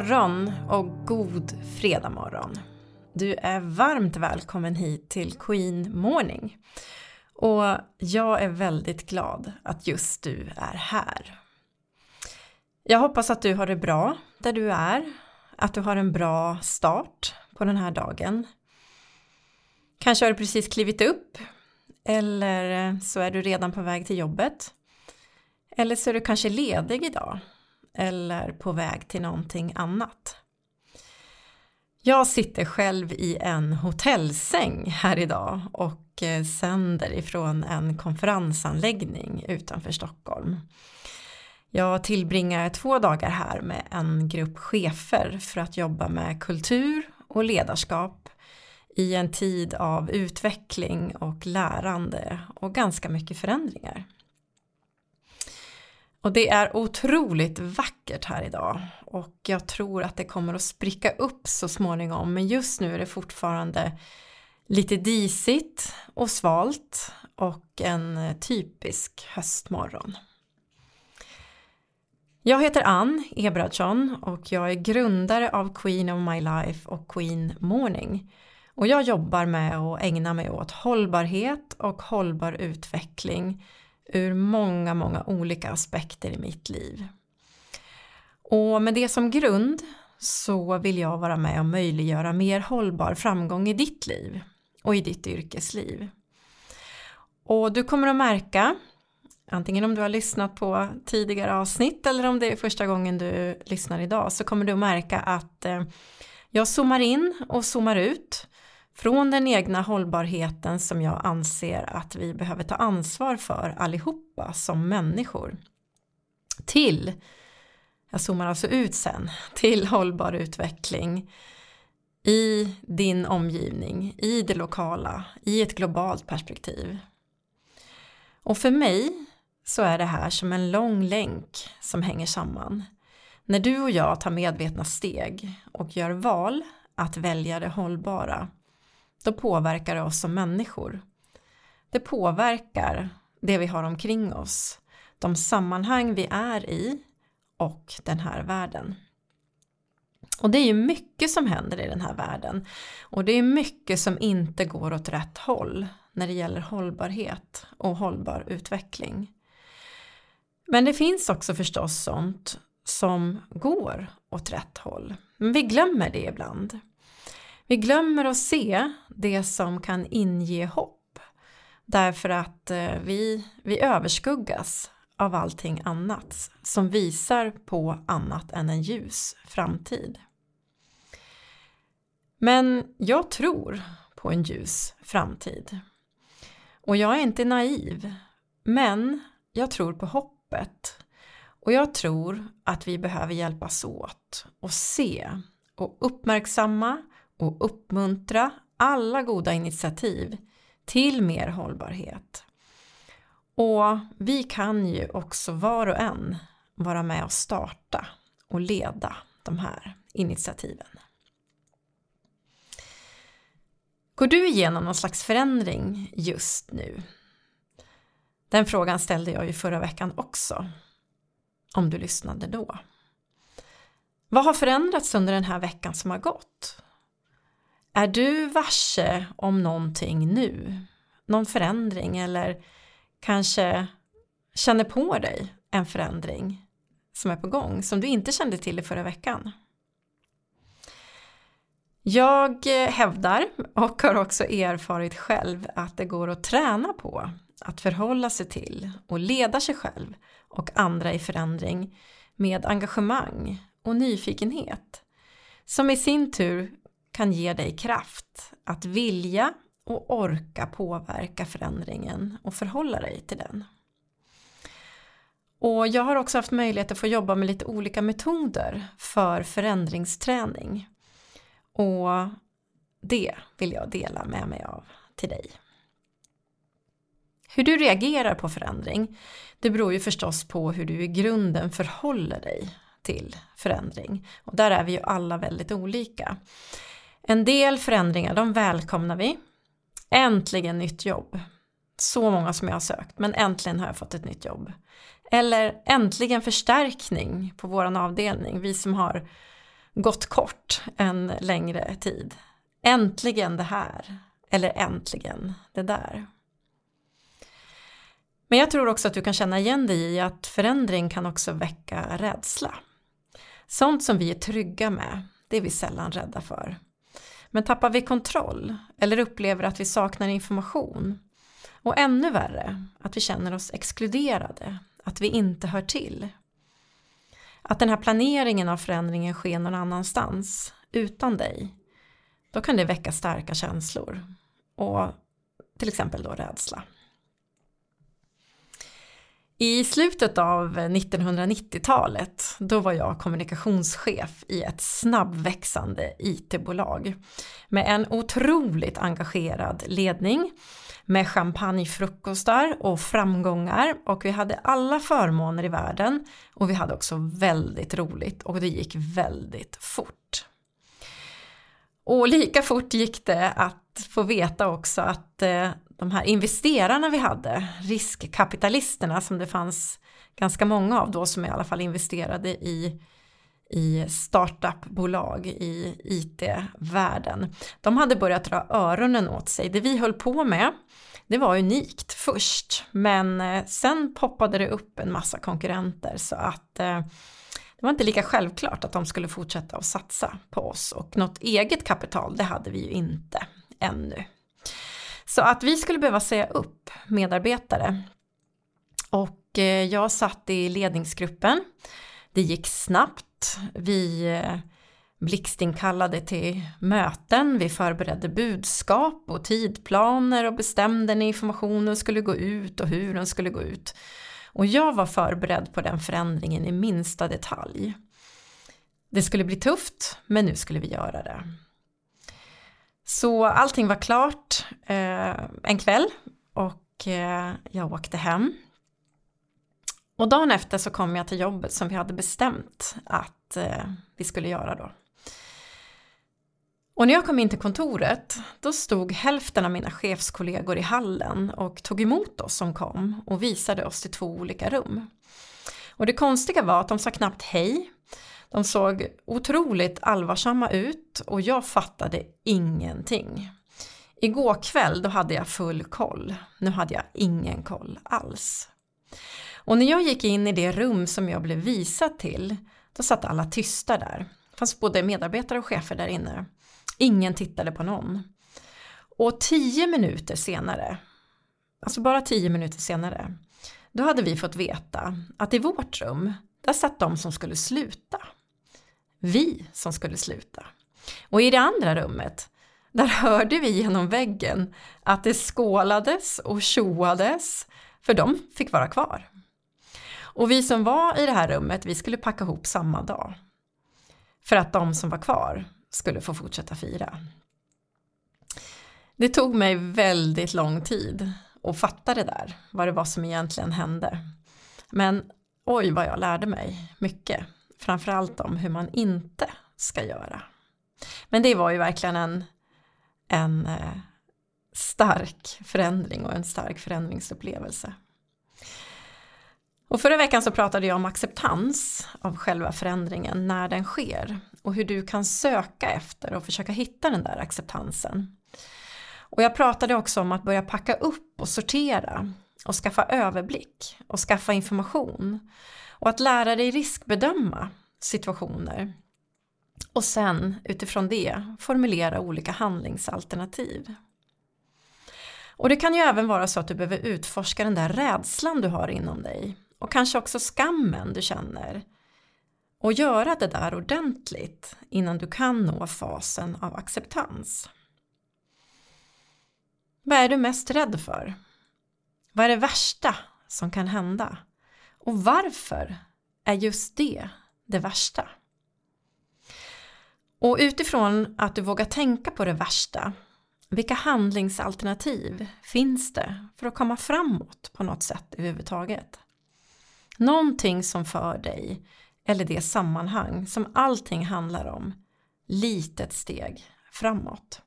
God morgon och god fredag morgon. Du är varmt välkommen hit till Queen Morning. Och jag är väldigt glad att just du är här. Jag hoppas att du har det bra där du är, att du har en bra start på den här dagen. Kanske har du precis klivit upp eller så är du redan på väg till jobbet. Eller så är du kanske ledig idag eller på väg till någonting annat. Jag sitter själv i en hotellsäng här idag och eh, sänder ifrån en konferensanläggning utanför Stockholm. Jag tillbringar två dagar här med en grupp chefer för att jobba med kultur och ledarskap i en tid av utveckling och lärande och ganska mycket förändringar. Och det är otroligt vackert här idag och jag tror att det kommer att spricka upp så småningom men just nu är det fortfarande lite disigt och svalt och en typisk höstmorgon. Jag heter Ann Ebradsson och jag är grundare av Queen of My Life och Queen Morning. Och jag jobbar med att ägna mig åt hållbarhet och hållbar utveckling ur många, många olika aspekter i mitt liv. Och med det som grund så vill jag vara med och möjliggöra mer hållbar framgång i ditt liv och i ditt yrkesliv. Och du kommer att märka, antingen om du har lyssnat på tidigare avsnitt eller om det är första gången du lyssnar idag, så kommer du att märka att eh, jag zoomar in och zoomar ut från den egna hållbarheten som jag anser att vi behöver ta ansvar för allihopa som människor. Till, jag zoomar alltså ut sen, till hållbar utveckling i din omgivning, i det lokala, i ett globalt perspektiv. Och för mig så är det här som en lång länk som hänger samman. När du och jag tar medvetna steg och gör val att välja det hållbara då påverkar det oss som människor. Det påverkar det vi har omkring oss, de sammanhang vi är i och den här världen. Och det är ju mycket som händer i den här världen och det är mycket som inte går åt rätt håll när det gäller hållbarhet och hållbar utveckling. Men det finns också förstås sånt som går åt rätt håll. Men vi glömmer det ibland. Vi glömmer att se det som kan inge hopp därför att eh, vi, vi överskuggas av allting annat som visar på annat än en ljus framtid. Men jag tror på en ljus framtid. Och jag är inte naiv, men jag tror på hoppet. Och jag tror att vi behöver hjälpas åt och se och uppmärksamma och uppmuntra alla goda initiativ till mer hållbarhet. Och vi kan ju också var och en vara med och starta och leda de här initiativen. Går du igenom någon slags förändring just nu? Den frågan ställde jag ju förra veckan också. Om du lyssnade då. Vad har förändrats under den här veckan som har gått? Är du varse om någonting nu? Någon förändring eller kanske känner på dig en förändring som är på gång som du inte kände till i förra veckan? Jag hävdar och har också erfarit själv att det går att träna på att förhålla sig till och leda sig själv och andra i förändring med engagemang och nyfikenhet som i sin tur kan ge dig kraft att vilja och orka påverka förändringen och förhålla dig till den. Och jag har också haft möjlighet att få jobba med lite olika metoder för förändringsträning. Och det vill jag dela med mig av till dig. Hur du reagerar på förändring, det beror ju förstås på hur du i grunden förhåller dig till förändring. Och där är vi ju alla väldigt olika. En del förändringar, de välkomnar vi. Äntligen nytt jobb. Så många som jag har sökt, men äntligen har jag fått ett nytt jobb. Eller äntligen förstärkning på våran avdelning. Vi som har gått kort en längre tid. Äntligen det här, eller äntligen det där. Men jag tror också att du kan känna igen dig i att förändring kan också väcka rädsla. Sånt som vi är trygga med, det är vi sällan rädda för. Men tappar vi kontroll eller upplever att vi saknar information och ännu värre, att vi känner oss exkluderade, att vi inte hör till. Att den här planeringen av förändringen sker någon annanstans, utan dig, då kan det väcka starka känslor och till exempel då rädsla. I slutet av 1990-talet, då var jag kommunikationschef i ett snabbväxande IT-bolag med en otroligt engagerad ledning med champagnefrukostar och framgångar och vi hade alla förmåner i världen och vi hade också väldigt roligt och det gick väldigt fort. Och lika fort gick det att få veta också att eh, de här investerarna vi hade, riskkapitalisterna som det fanns ganska många av då som i alla fall investerade i i startupbolag i IT-världen. De hade börjat dra öronen åt sig. Det vi höll på med, det var unikt först, men eh, sen poppade det upp en massa konkurrenter så att eh, det var inte lika självklart att de skulle fortsätta att satsa på oss och något eget kapital, det hade vi ju inte ännu. Så att vi skulle behöva säga upp medarbetare. Och eh, jag satt i ledningsgruppen. Det gick snabbt. Vi eh, blixtinkallade till möten, vi förberedde budskap och tidplaner och bestämde när informationen skulle gå ut och hur den skulle gå ut. Och jag var förberedd på den förändringen i minsta detalj. Det skulle bli tufft, men nu skulle vi göra det. Så allting var klart eh, en kväll och eh, jag åkte hem. Och dagen efter så kom jag till jobbet som vi hade bestämt att eh, vi skulle göra då. Och när jag kom in till kontoret då stod hälften av mina chefskollegor i hallen och tog emot oss som kom och visade oss till två olika rum. Och det konstiga var att de sa knappt hej de såg otroligt allvarsamma ut och jag fattade ingenting. Igår kväll då hade jag full koll, nu hade jag ingen koll alls. Och när jag gick in i det rum som jag blev visad till, då satt alla tysta där. Det fanns både medarbetare och chefer där inne. Ingen tittade på någon. Och tio minuter senare, alltså bara tio minuter senare, då hade vi fått veta att i vårt rum, där satt de som skulle sluta vi som skulle sluta. Och i det andra rummet, där hörde vi genom väggen att det skålades och tjoades, för de fick vara kvar. Och vi som var i det här rummet, vi skulle packa ihop samma dag. För att de som var kvar skulle få fortsätta fira. Det tog mig väldigt lång tid att fatta det där, vad det var som egentligen hände. Men oj vad jag lärde mig mycket framförallt om hur man inte ska göra. Men det var ju verkligen en, en eh, stark förändring och en stark förändringsupplevelse. Och förra veckan så pratade jag om acceptans av själva förändringen när den sker och hur du kan söka efter och försöka hitta den där acceptansen. Och jag pratade också om att börja packa upp och sortera och skaffa överblick och skaffa information och att lära dig riskbedöma situationer. Och sen utifrån det formulera olika handlingsalternativ. Och det kan ju även vara så att du behöver utforska den där rädslan du har inom dig och kanske också skammen du känner och göra det där ordentligt innan du kan nå fasen av acceptans. Vad är du mest rädd för? Vad är det värsta som kan hända? Och varför är just det det värsta? Och utifrån att du vågar tänka på det värsta, vilka handlingsalternativ finns det för att komma framåt på något sätt överhuvudtaget? Någonting som för dig, eller det sammanhang som allting handlar om, litet steg framåt.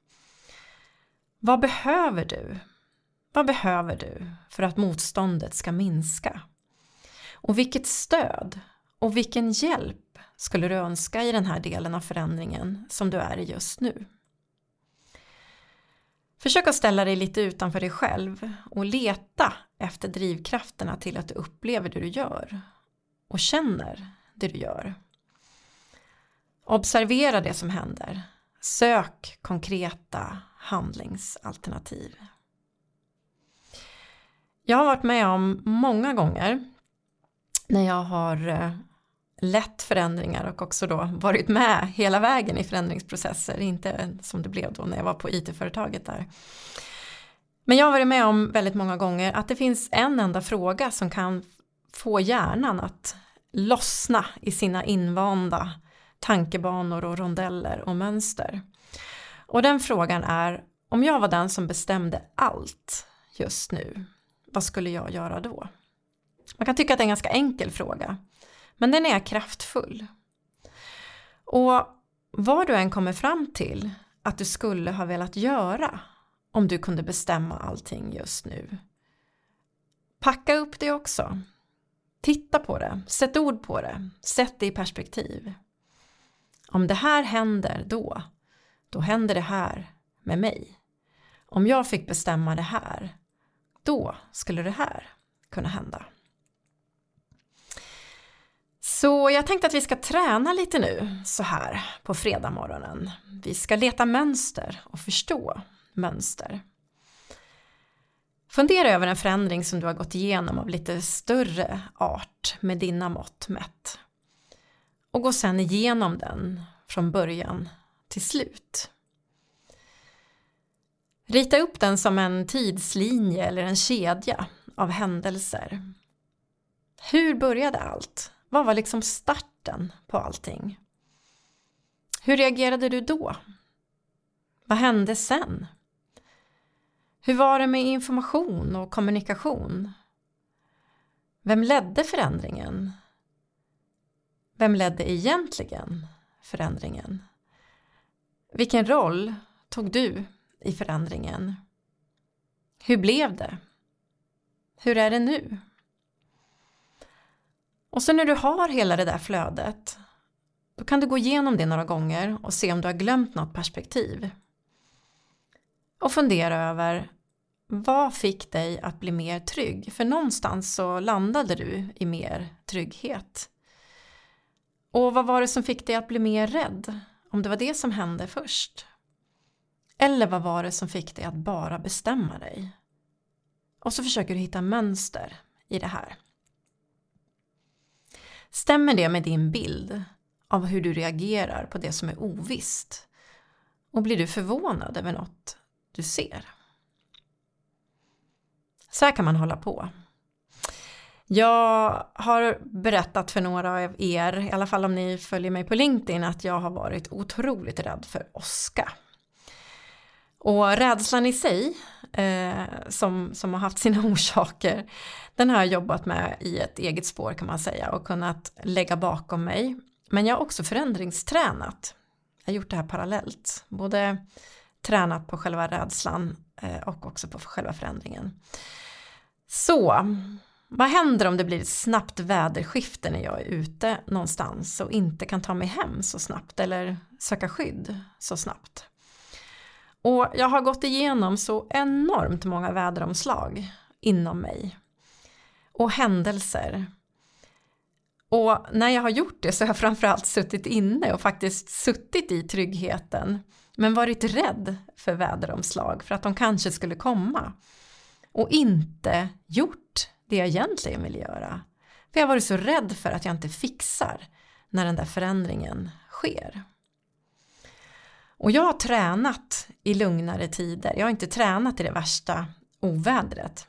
Vad behöver du? Vad behöver du för att motståndet ska minska? Och vilket stöd Och vilken hjälp skulle du önska i den här delen av förändringen som du är i just nu? Försök att ställa dig lite utanför dig själv och leta efter drivkrafterna till att du upplever det du gör och känner det du gör. Observera det som händer. Sök konkreta handlingsalternativ. Jag har varit med om många gånger när jag har eh, lett förändringar och också då varit med hela vägen i förändringsprocesser, inte som det blev då när jag var på IT-företaget där. Men jag har varit med om väldigt många gånger att det finns en enda fråga som kan få hjärnan att lossna i sina invanda tankebanor och rondeller och mönster. Och den frågan är om jag var den som bestämde allt just nu, vad skulle jag göra då? Man kan tycka att det är en ganska enkel fråga, men den är kraftfull. Och vad du än kommer fram till att du skulle ha velat göra om du kunde bestämma allting just nu. Packa upp det också. Titta på det, sätt ord på det, sätt det i perspektiv. Om det här händer då, då händer det här med mig. Om jag fick bestämma det här, då skulle det här kunna hända. Så jag tänkte att vi ska träna lite nu så här på fredagmorgonen. Vi ska leta mönster och förstå mönster. Fundera över en förändring som du har gått igenom av lite större art med dina mått mätt. Och gå sen igenom den från början till slut. Rita upp den som en tidslinje eller en kedja av händelser. Hur började allt? Vad var liksom starten på allting? Hur reagerade du då? Vad hände sen? Hur var det med information och kommunikation? Vem ledde förändringen? Vem ledde egentligen förändringen? Vilken roll tog du i förändringen? Hur blev det? Hur är det nu? Och så när du har hela det där flödet då kan du gå igenom det några gånger och se om du har glömt något perspektiv. Och fundera över vad fick dig att bli mer trygg? För någonstans så landade du i mer trygghet. Och vad var det som fick dig att bli mer rädd? Om det var det som hände först. Eller vad var det som fick dig att bara bestämma dig? Och så försöker du hitta mönster i det här. Stämmer det med din bild av hur du reagerar på det som är ovisst? Och blir du förvånad över något du ser? Så här kan man hålla på. Jag har berättat för några av er, i alla fall om ni följer mig på LinkedIn, att jag har varit otroligt rädd för åska. Och rädslan i sig, eh, som, som har haft sina orsaker, den har jag jobbat med i ett eget spår kan man säga och kunnat lägga bakom mig. Men jag har också förändringstränat. Jag har gjort det här parallellt, både tränat på själva rädslan eh, och också på själva förändringen. Så, vad händer om det blir ett snabbt väderskifte när jag är ute någonstans och inte kan ta mig hem så snabbt eller söka skydd så snabbt? Och jag har gått igenom så enormt många väderomslag inom mig. Och händelser. Och när jag har gjort det så har jag framförallt suttit inne och faktiskt suttit i tryggheten. Men varit rädd för väderomslag för att de kanske skulle komma. Och inte gjort det jag egentligen vill göra. För jag har varit så rädd för att jag inte fixar när den där förändringen sker. Och jag har tränat i lugnare tider. Jag har inte tränat i det värsta ovädret.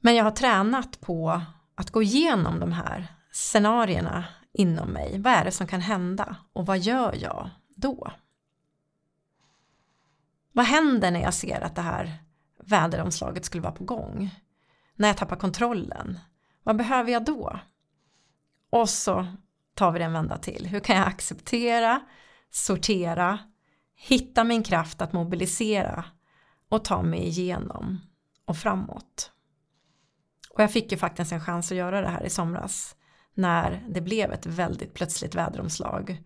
Men jag har tränat på att gå igenom de här scenarierna inom mig. Vad är det som kan hända och vad gör jag då? Vad händer när jag ser att det här väderomslaget skulle vara på gång? När jag tappar kontrollen? Vad behöver jag då? Och så tar vi det en vända till. Hur kan jag acceptera, sortera, hitta min kraft att mobilisera och ta mig igenom och framåt? Och jag fick ju faktiskt en chans att göra det här i somras när det blev ett väldigt plötsligt väderomslag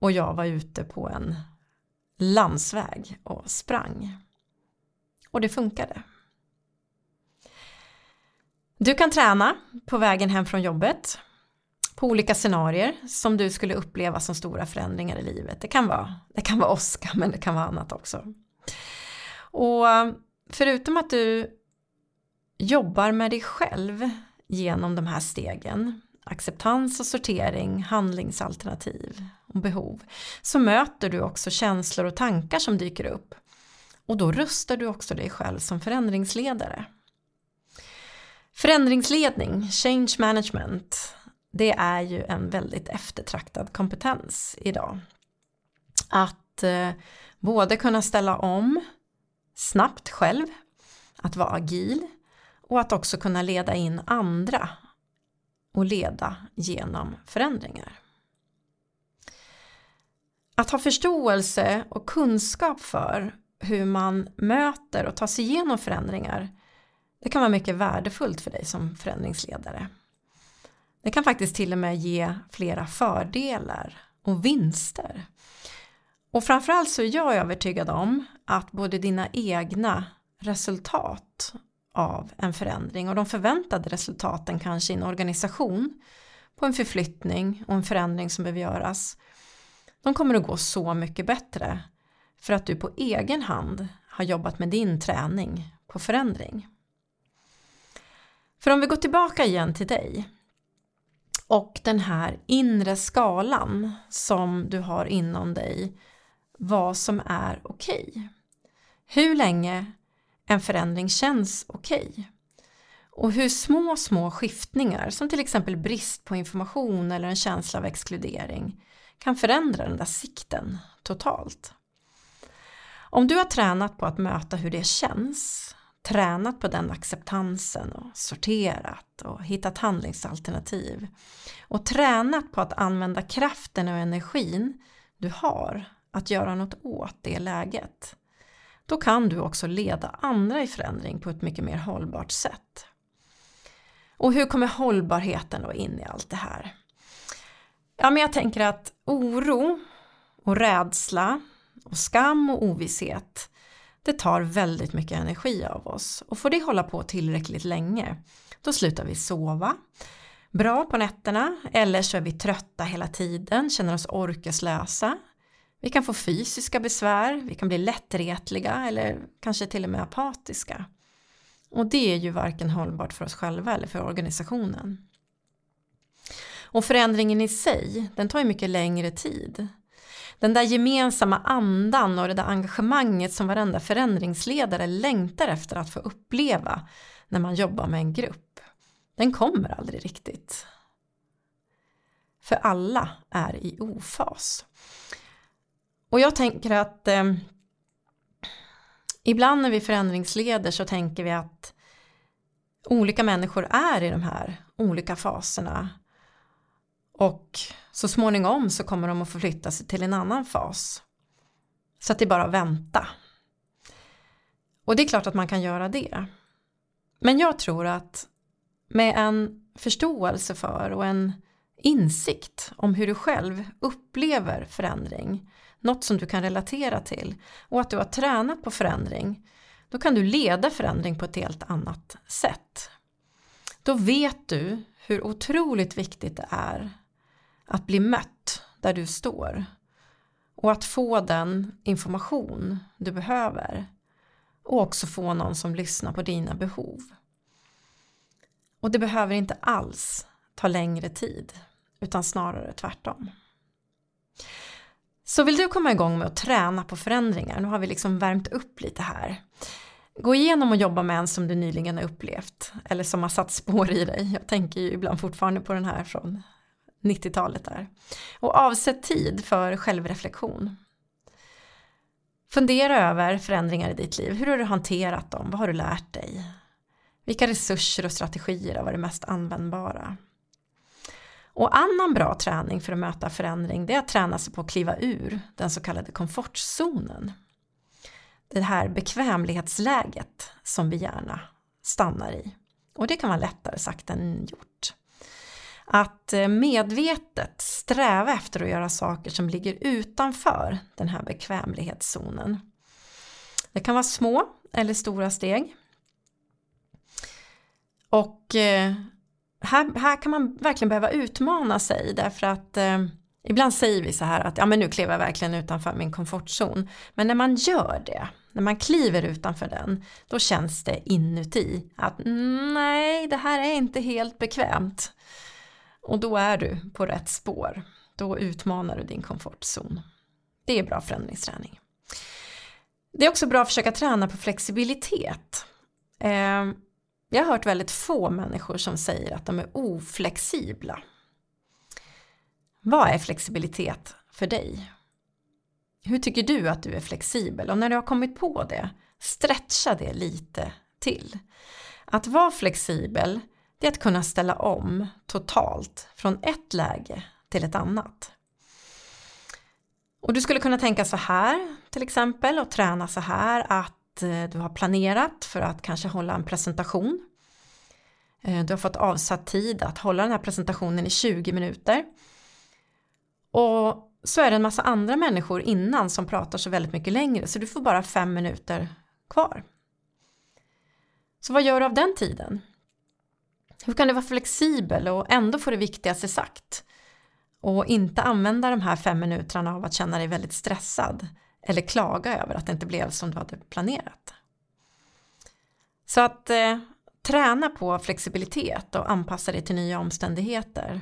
och jag var ute på en landsväg och sprang. Och det funkade. Du kan träna på vägen hem från jobbet på olika scenarier som du skulle uppleva som stora förändringar i livet. Det kan vara, det kan vara åska men det kan vara annat också. Och förutom att du jobbar med dig själv genom de här stegen, acceptans och sortering, handlingsalternativ och behov, så möter du också känslor och tankar som dyker upp. Och då rustar du också dig själv som förändringsledare. Förändringsledning, change management, det är ju en väldigt eftertraktad kompetens idag. Att eh, både kunna ställa om snabbt själv, att vara agil och att också kunna leda in andra och leda genom förändringar. Att ha förståelse och kunskap för hur man möter och tar sig igenom förändringar det kan vara mycket värdefullt för dig som förändringsledare. Det kan faktiskt till och med ge flera fördelar och vinster. Och framförallt så är jag övertygad om att både dina egna resultat av en förändring och de förväntade resultaten kanske i en organisation på en förflyttning och en förändring som behöver göras de kommer att gå så mycket bättre för att du på egen hand har jobbat med din träning på förändring. För om vi går tillbaka igen till dig och den här inre skalan som du har inom dig vad som är okej. Okay. Hur länge en förändring känns okej. Okay. Och hur små, små skiftningar som till exempel brist på information eller en känsla av exkludering kan förändra den där sikten totalt. Om du har tränat på att möta hur det känns, tränat på den acceptansen och sorterat och hittat handlingsalternativ och tränat på att använda kraften och energin du har att göra något åt det läget då kan du också leda andra i förändring på ett mycket mer hållbart sätt. Och hur kommer hållbarheten då in i allt det här? Ja, men jag tänker att oro och rädsla och skam och ovisshet det tar väldigt mycket energi av oss och får det hålla på tillräckligt länge då slutar vi sova bra på nätterna eller så är vi trötta hela tiden, känner oss orkeslösa. Vi kan få fysiska besvär, vi kan bli lättretliga eller kanske till och med apatiska. Och det är ju varken hållbart för oss själva eller för organisationen. Och förändringen i sig, den tar ju mycket längre tid. Den där gemensamma andan och det där engagemanget som varenda förändringsledare längtar efter att få uppleva när man jobbar med en grupp, den kommer aldrig riktigt. För alla är i ofas. Och jag tänker att eh, ibland när vi förändringsleder så tänker vi att olika människor är i de här olika faserna och så småningom så kommer de att förflytta sig till en annan fas. Så att det är bara att vänta. Och det är klart att man kan göra det. Men jag tror att med en förståelse för och en insikt om hur du själv upplever förändring, något som du kan relatera till och att du har tränat på förändring, då kan du leda förändring på ett helt annat sätt. Då vet du hur otroligt viktigt det är att bli mött där du står och att få den information du behöver och också få någon som lyssnar på dina behov. Och det behöver inte alls ta längre tid utan snarare tvärtom. Så vill du komma igång med att träna på förändringar, nu har vi liksom värmt upp lite här. Gå igenom och jobba med en som du nyligen har upplevt eller som har satt spår i dig. Jag tänker ju ibland fortfarande på den här från 90-talet där. Och avsätt tid för självreflektion. Fundera över förändringar i ditt liv. Hur har du hanterat dem? Vad har du lärt dig? Vilka resurser och strategier har varit mest användbara? Och annan bra träning för att möta förändring det är att träna sig på att kliva ur den så kallade komfortzonen. Det här bekvämlighetsläget som vi gärna stannar i Och det kan vara lättare sagt än gjort. Att eh, medvetet sträva efter att göra saker som ligger utanför den här bekvämlighetszonen. Det kan vara små eller stora steg. Och eh, här, här kan man verkligen behöva utmana sig därför att eh, ibland säger vi så här att ja men nu klev jag verkligen utanför min komfortzon. Men när man gör det, när man kliver utanför den, då känns det inuti att nej, det här är inte helt bekvämt. Och då är du på rätt spår. Då utmanar du din komfortzon. Det är bra förändringsträning. Det är också bra att försöka träna på flexibilitet. Ehm, jag har hört väldigt få människor som säger att de är oflexibla. Vad är flexibilitet för dig? Hur tycker du att du är flexibel? Och när du har kommit på det, stretcha det lite till. Att vara flexibel, det är att kunna ställa om totalt från ett läge till ett annat. Och du skulle kunna tänka så här till exempel och träna så här att eh, du har planerat för att kanske hålla en presentation. Eh, du har fått avsatt tid att hålla den här presentationen i 20 minuter. Och så är det en massa andra människor innan som pratar så väldigt mycket längre så du får bara fem minuter kvar. Så vad gör du av den tiden? Hur kan du vara flexibel och ändå få det viktigaste sagt? Och inte använda de här fem minuterna av att känna dig väldigt stressad eller klaga över att det inte blev som du hade planerat. Så att eh, träna på flexibilitet och anpassa dig till nya omständigheter.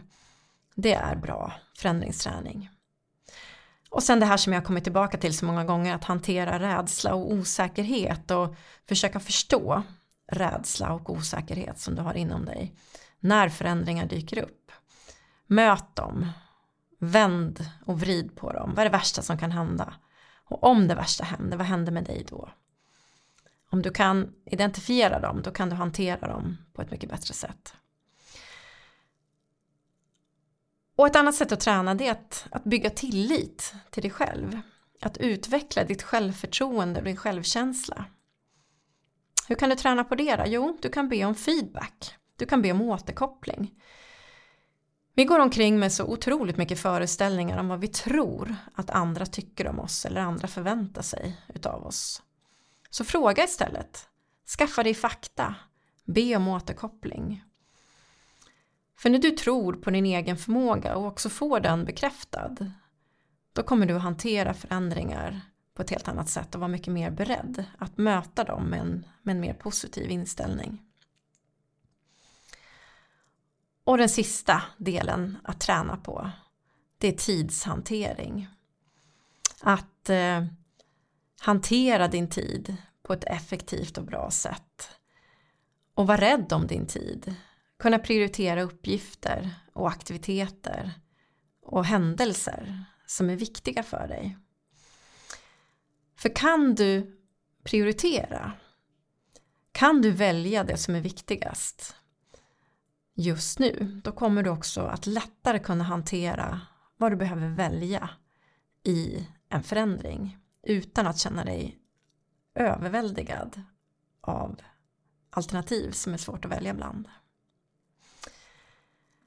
Det är bra förändringsträning. Och sen det här som jag kommit tillbaka till så många gånger att hantera rädsla och osäkerhet och försöka förstå rädsla och osäkerhet som du har inom dig när förändringar dyker upp. Möt dem, vänd och vrid på dem. Vad är det värsta som kan hända? Och om det värsta händer, vad händer med dig då? Om du kan identifiera dem, då kan du hantera dem på ett mycket bättre sätt. Och ett annat sätt att träna det är att, att bygga tillit till dig själv. Att utveckla ditt självförtroende och din självkänsla. Hur kan du träna på det då? Jo, du kan be om feedback. Du kan be om återkoppling. Vi går omkring med så otroligt mycket föreställningar om vad vi tror att andra tycker om oss eller andra förväntar sig utav oss. Så fråga istället. Skaffa dig fakta. Be om återkoppling. För när du tror på din egen förmåga och också får den bekräftad då kommer du att hantera förändringar på ett helt annat sätt och vara mycket mer beredd att möta dem med en, med en mer positiv inställning. Och den sista delen att träna på det är tidshantering. Att eh, hantera din tid på ett effektivt och bra sätt. Och vara rädd om din tid. Kunna prioritera uppgifter och aktiviteter och händelser som är viktiga för dig. För kan du prioritera, kan du välja det som är viktigast just nu, då kommer du också att lättare kunna hantera vad du behöver välja i en förändring utan att känna dig överväldigad av alternativ som är svårt att välja bland.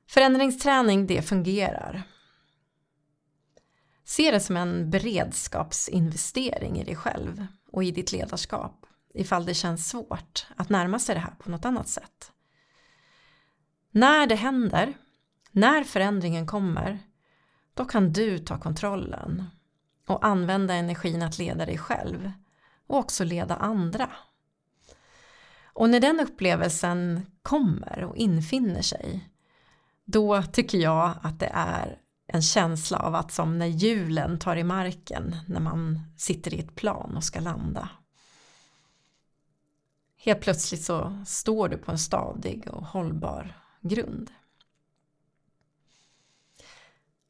Förändringsträning det fungerar. Se det som en beredskapsinvestering i dig själv och i ditt ledarskap ifall det känns svårt att närma sig det här på något annat sätt. När det händer, när förändringen kommer, då kan du ta kontrollen och använda energin att leda dig själv och också leda andra. Och när den upplevelsen kommer och infinner sig då tycker jag att det är en känsla av att som när hjulen tar i marken när man sitter i ett plan och ska landa. Helt plötsligt så står du på en stadig och hållbar grund.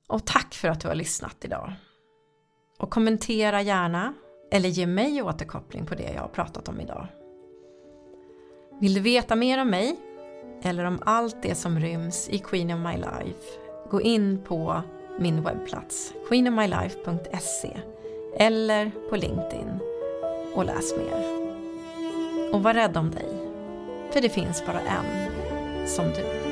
Och tack för att du har lyssnat idag. Och kommentera gärna eller ge mig återkoppling på det jag har pratat om idag. Vill du veta mer om mig eller om allt det som ryms i Queen of My Life gå in på min webbplats queenofmylife.se eller på LinkedIn och läs mer. Och var rädd om dig. För det finns bara en som du.